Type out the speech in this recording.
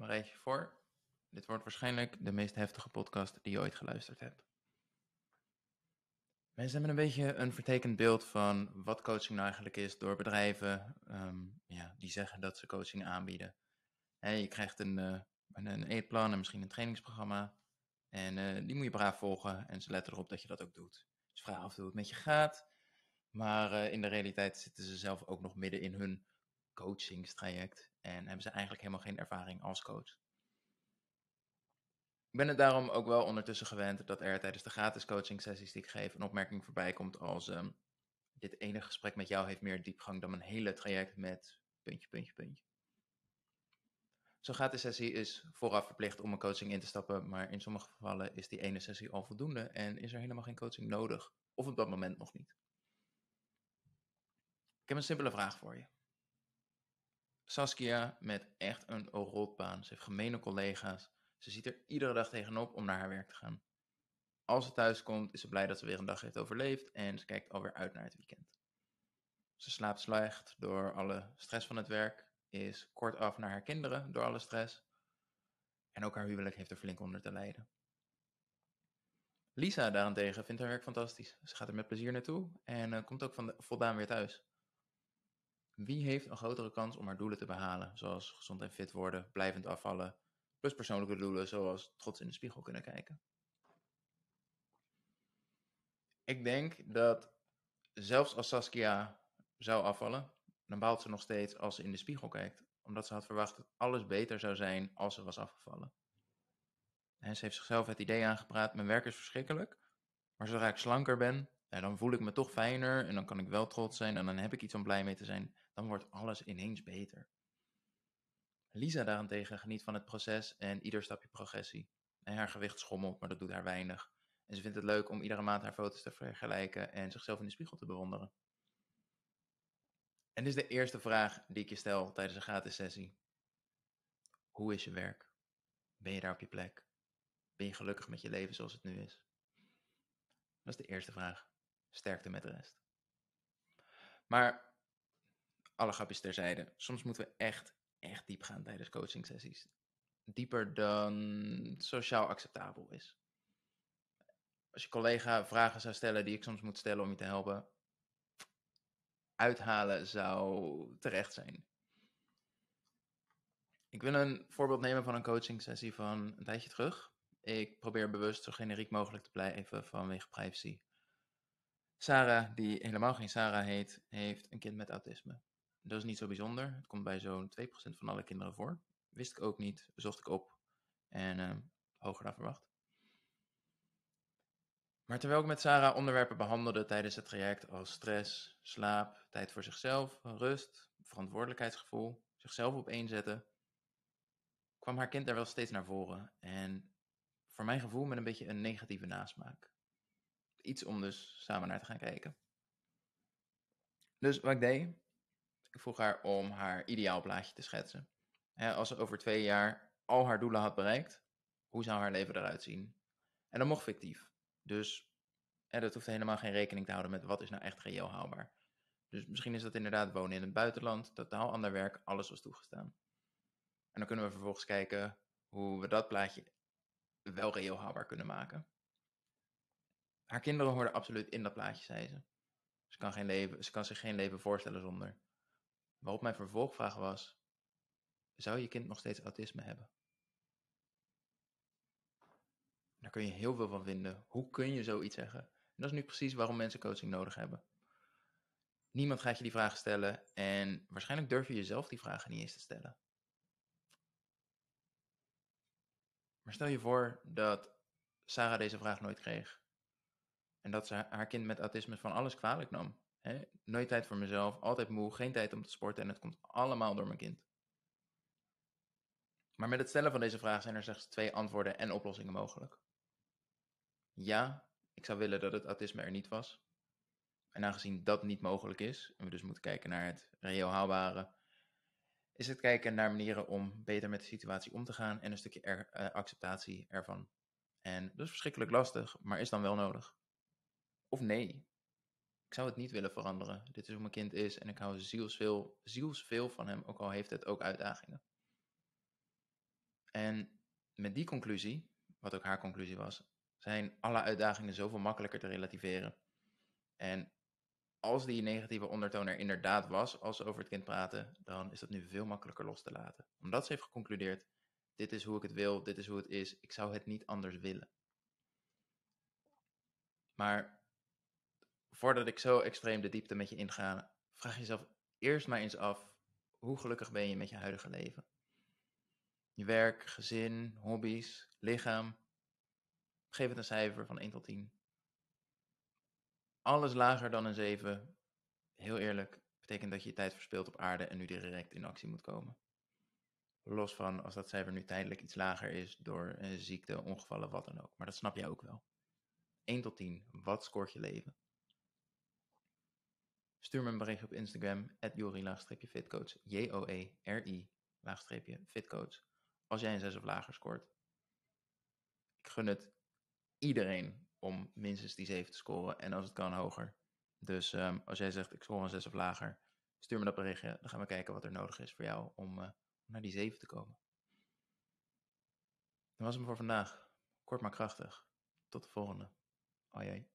Bereid je voor. Dit wordt waarschijnlijk de meest heftige podcast die je ooit geluisterd hebt. Mensen hebben een beetje een vertekend beeld van wat coaching nou eigenlijk is door bedrijven ehm, ja, die zeggen dat ze coaching aanbieden. je krijgt een, uh, een eetplan en misschien een trainingsprogramma. En eh, die moet je braaf volgen en ze letten erop dat je dat ook doet. Ze vragen af hoe het met je gaat. Maar eh, in de realiteit zitten ze zelf ook nog midden in hun coachingstraject en hebben ze eigenlijk helemaal geen ervaring als coach. Ik ben het daarom ook wel ondertussen gewend dat er tijdens de gratis coaching sessies die ik geef een opmerking voorbij komt als um, dit ene gesprek met jou heeft meer diepgang dan mijn hele traject met puntje, puntje, puntje. Zo'n gratis sessie is vooraf verplicht om een coaching in te stappen, maar in sommige gevallen is die ene sessie al voldoende en is er helemaal geen coaching nodig, of op dat moment nog niet. Ik heb een simpele vraag voor je. Saskia met echt een rotbaan. Ze heeft gemene collega's. Ze ziet er iedere dag tegenop om naar haar werk te gaan. Als ze thuis komt, is ze blij dat ze weer een dag heeft overleefd en ze kijkt alweer uit naar het weekend. Ze slaapt slecht door alle stress van het werk, is kortaf naar haar kinderen door alle stress. En ook haar huwelijk heeft er flink onder te lijden. Lisa daarentegen vindt haar werk fantastisch. Ze gaat er met plezier naartoe en uh, komt ook van de, voldaan weer thuis. Wie heeft een grotere kans om haar doelen te behalen, zoals gezond en fit worden, blijvend afvallen, plus persoonlijke doelen zoals trots in de spiegel kunnen kijken? Ik denk dat zelfs als Saskia zou afvallen, dan baalt ze nog steeds als ze in de spiegel kijkt, omdat ze had verwacht dat alles beter zou zijn als ze was afgevallen. En ze heeft zichzelf het idee aangepraat: mijn werk is verschrikkelijk, maar zodra ik slanker ben, dan voel ik me toch fijner en dan kan ik wel trots zijn en dan heb ik iets om blij mee te zijn dan wordt alles ineens beter. Lisa daarentegen geniet van het proces en ieder stapje progressie. En haar gewicht schommelt, maar dat doet haar weinig. En ze vindt het leuk om iedere maand haar foto's te vergelijken en zichzelf in de spiegel te bewonderen. En dit is de eerste vraag die ik je stel tijdens een gratis sessie. Hoe is je werk? Ben je daar op je plek? Ben je gelukkig met je leven zoals het nu is? Dat is de eerste vraag. Sterkte met de rest. Maar alle grapjes terzijde. Soms moeten we echt, echt diep gaan tijdens coaching sessies. Dieper dan sociaal acceptabel is. Als je collega vragen zou stellen die ik soms moet stellen om je te helpen, uithalen zou terecht zijn. Ik wil een voorbeeld nemen van een coaching sessie van een tijdje terug. Ik probeer bewust zo generiek mogelijk te blijven vanwege privacy. Sarah, die helemaal geen Sarah heet, heeft een kind met autisme. Dat is niet zo bijzonder. Het komt bij zo'n 2% van alle kinderen voor. Wist ik ook niet, zocht ik op en uh, hoger dan verwacht. Maar terwijl ik met Sarah onderwerpen behandelde tijdens het traject als stress, slaap, tijd voor zichzelf, rust, verantwoordelijkheidsgevoel, zichzelf opeenzetten, kwam haar kind er wel steeds naar voren. En voor mijn gevoel met een beetje een negatieve nasmaak. Iets om dus samen naar te gaan kijken. Dus wat ik deed, ik vroeg haar om haar ideaalplaatje te schetsen. als ze over twee jaar al haar doelen had bereikt, hoe zou haar leven eruit zien? En dat mocht fictief. Dus dat hoeft helemaal geen rekening te houden met wat is nou echt reëel haalbaar. Dus misschien is dat inderdaad wonen in het buitenland, totaal ander werk, alles was toegestaan. En dan kunnen we vervolgens kijken hoe we dat plaatje wel reëel haalbaar kunnen maken. Haar kinderen hoorden absoluut in dat plaatje, zei ze. Ze kan, geen leven, ze kan zich geen leven voorstellen zonder. Waarop mijn vervolgvraag was: zou je kind nog steeds autisme hebben? Daar kun je heel veel van vinden. Hoe kun je zoiets zeggen? En dat is nu precies waarom mensen coaching nodig hebben. Niemand gaat je die vragen stellen en waarschijnlijk durf je jezelf die vragen niet eens te stellen. Maar stel je voor dat Sarah deze vraag nooit kreeg. En dat ze haar kind met autisme van alles kwalijk nam. Nooit tijd voor mezelf, altijd moe, geen tijd om te sporten en het komt allemaal door mijn kind. Maar met het stellen van deze vraag zijn er slechts twee antwoorden en oplossingen mogelijk. Ja, ik zou willen dat het autisme er niet was. En aangezien dat niet mogelijk is, en we dus moeten kijken naar het reëel haalbare, is het kijken naar manieren om beter met de situatie om te gaan en een stukje er, uh, acceptatie ervan. En dat is verschrikkelijk lastig, maar is dan wel nodig. Of nee, ik zou het niet willen veranderen. Dit is hoe mijn kind is en ik hou zielsveel, zielsveel van hem, ook al heeft het ook uitdagingen. En met die conclusie, wat ook haar conclusie was, zijn alle uitdagingen zoveel makkelijker te relativeren. En als die negatieve ondertoon er inderdaad was als ze over het kind praten, dan is dat nu veel makkelijker los te laten. Omdat ze heeft geconcludeerd, dit is hoe ik het wil, dit is hoe het is, ik zou het niet anders willen. Maar voordat ik zo extreem de diepte met je inga, vraag jezelf eerst maar eens af, hoe gelukkig ben je met je huidige leven? Je werk, gezin, hobby's, lichaam. Geef het een cijfer van 1 tot 10. Alles lager dan een 7, heel eerlijk, betekent dat je je tijd verspilt op aarde en nu direct in actie moet komen. Los van als dat cijfer nu tijdelijk iets lager is door ziekte, ongevallen, wat dan ook. Maar dat snap jij ook wel. 1 tot 10, wat scoort je leven? Stuur me een bericht op Instagram, jori-fitcoach, J-O-E-R-I-fitcoach, als jij een 6 of lager scoort. Ik gun het iedereen om minstens die 7 te scoren en als het kan hoger. Dus um, als jij zegt ik score een 6 of lager, stuur me dat berichtje. Dan gaan we kijken wat er nodig is voor jou om uh, naar die 7 te komen. Dat was hem voor vandaag. Kort maar krachtig. Tot de volgende. Ai.